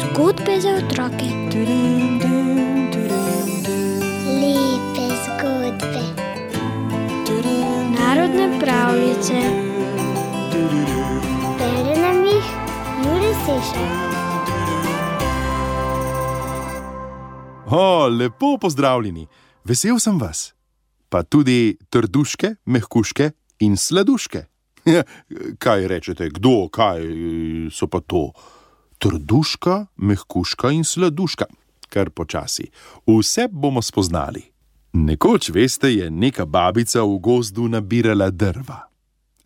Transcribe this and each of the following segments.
Zgodbe za otroke. Lepe zgodbe. Narodne pravljice. Bere nam jih Juri Sešar. O, lepo pozdravljeni, vesel sem vas. Pa tudi trduške, mehkuške in sladuške. Ja, kaj rečete, kdo, kaj so pa to? Trduška, mehkuška in sladuška, kar počasi. Vse bomo spoznali. Nekoč, veste, je neka babica v gozdu nabirala drva.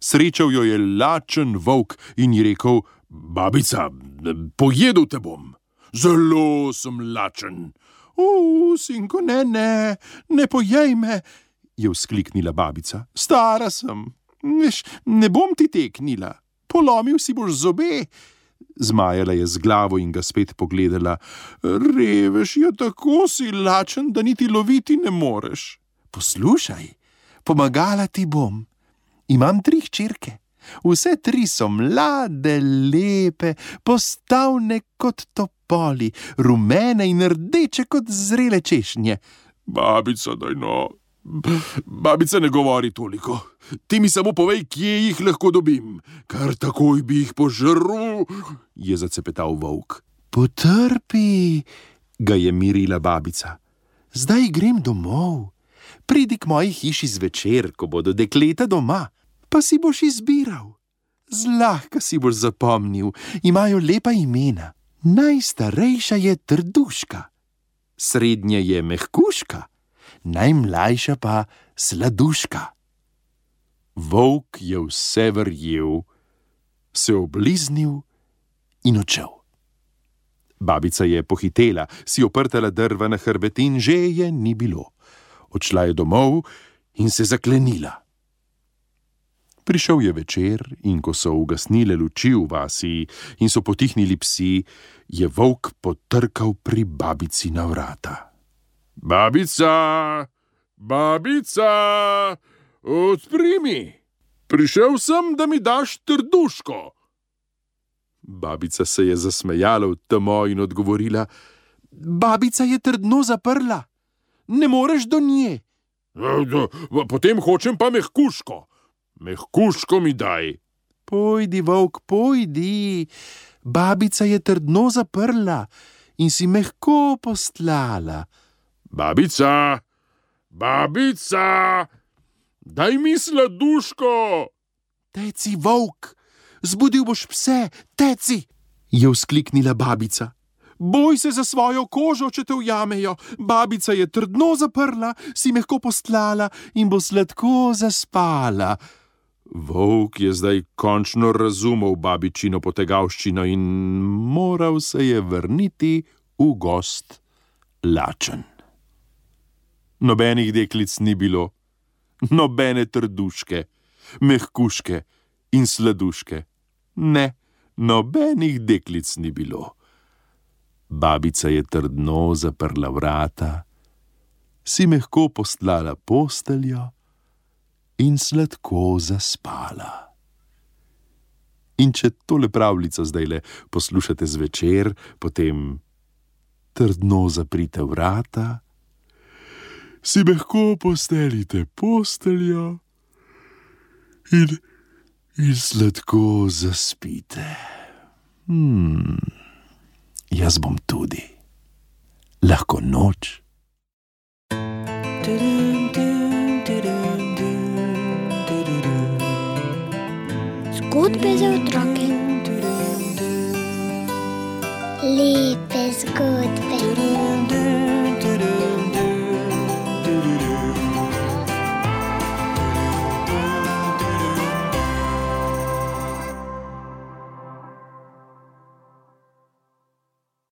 Srečal jo je lačen volk in ji rekel: Babica, pojedel te bom. Zelo sem lačen. Uf, sinko, ne, ne, ne pojej me, je vzkliknila babica. Stara sem, veš, ne bom ti teknila, polomil si boš zobe. Zmajala je z glavo in ga spet pogledala. Reveš, je tako si lačen, da niti loviti ne moreš. Poslušaj, pomagala ti bom. Imam tri hčerke. Vse tri so mlade, lepe, postavne kot topoli, rumene in rdeče kot zrele češnje. Babica, daj no. Babica ne govori toliko. Ti mi samo povej, kje jih lahko dobim, kar takoj bi jih požrl, je zacepetal volk. Potrpi, ga je mirila babica. Zdaj grem domov. Pridi k moji hiši zvečer, ko bodo dekleta doma pa si boš izbiral. Zlahka si boš zapomnil, imajo lepa imena. Najstarejša je trduška, srednja je mehkuška, najmlajša pa sladuška. Volk je vse verjel, se obliznil in odšel. Babica je pohitela, si oprtala drva na hrbet in že je ni bilo. Odšla je domov in se zaklenila. Prišel je večer, in ko so ugasnile luči v vasi in so potihnili psi, je volk potrkal pri babici na vrata. Babica, babica, odpri mi, prišel sem, da mi daš trduško. Babica se je zasmejala v temo in odgovorila: Babica je trdno zaprla, ne moreš do nje. Potem hočem pa mehkuško. Mehkuško mi daj. Pojdi, volk, pojdi. Babica je trdno zaprla in si mehko postlala. Babica, babica, daj mi sladuško. Teci, volk, zbudil boš pse, teci, je vzkliknila babica. Boj se za svojo kožo, če te ujamejo. Babica je trdno zaprla, si mehko postlala in bo sladko zaspala. Volk je zdaj končno razumel babičino potegavščino in moral se je vrniti v gost lačen. Nobenih deklic ni bilo, nobene trduške, mehkuške in sladuške. Ne, nobenih deklic ni bilo. Babica je trdno zaprla vrata, si mehko postlala posteljo in sladko zaspala. In če tole pravljico zdaj le poslušate zvečer, potem trdno zaprite vrata, si mehko postelite posteljo in, in sladko zaspite. Hmm, jaz bom tudi, lahko noč. Zgodbe za otroke. Lepe zgodbe.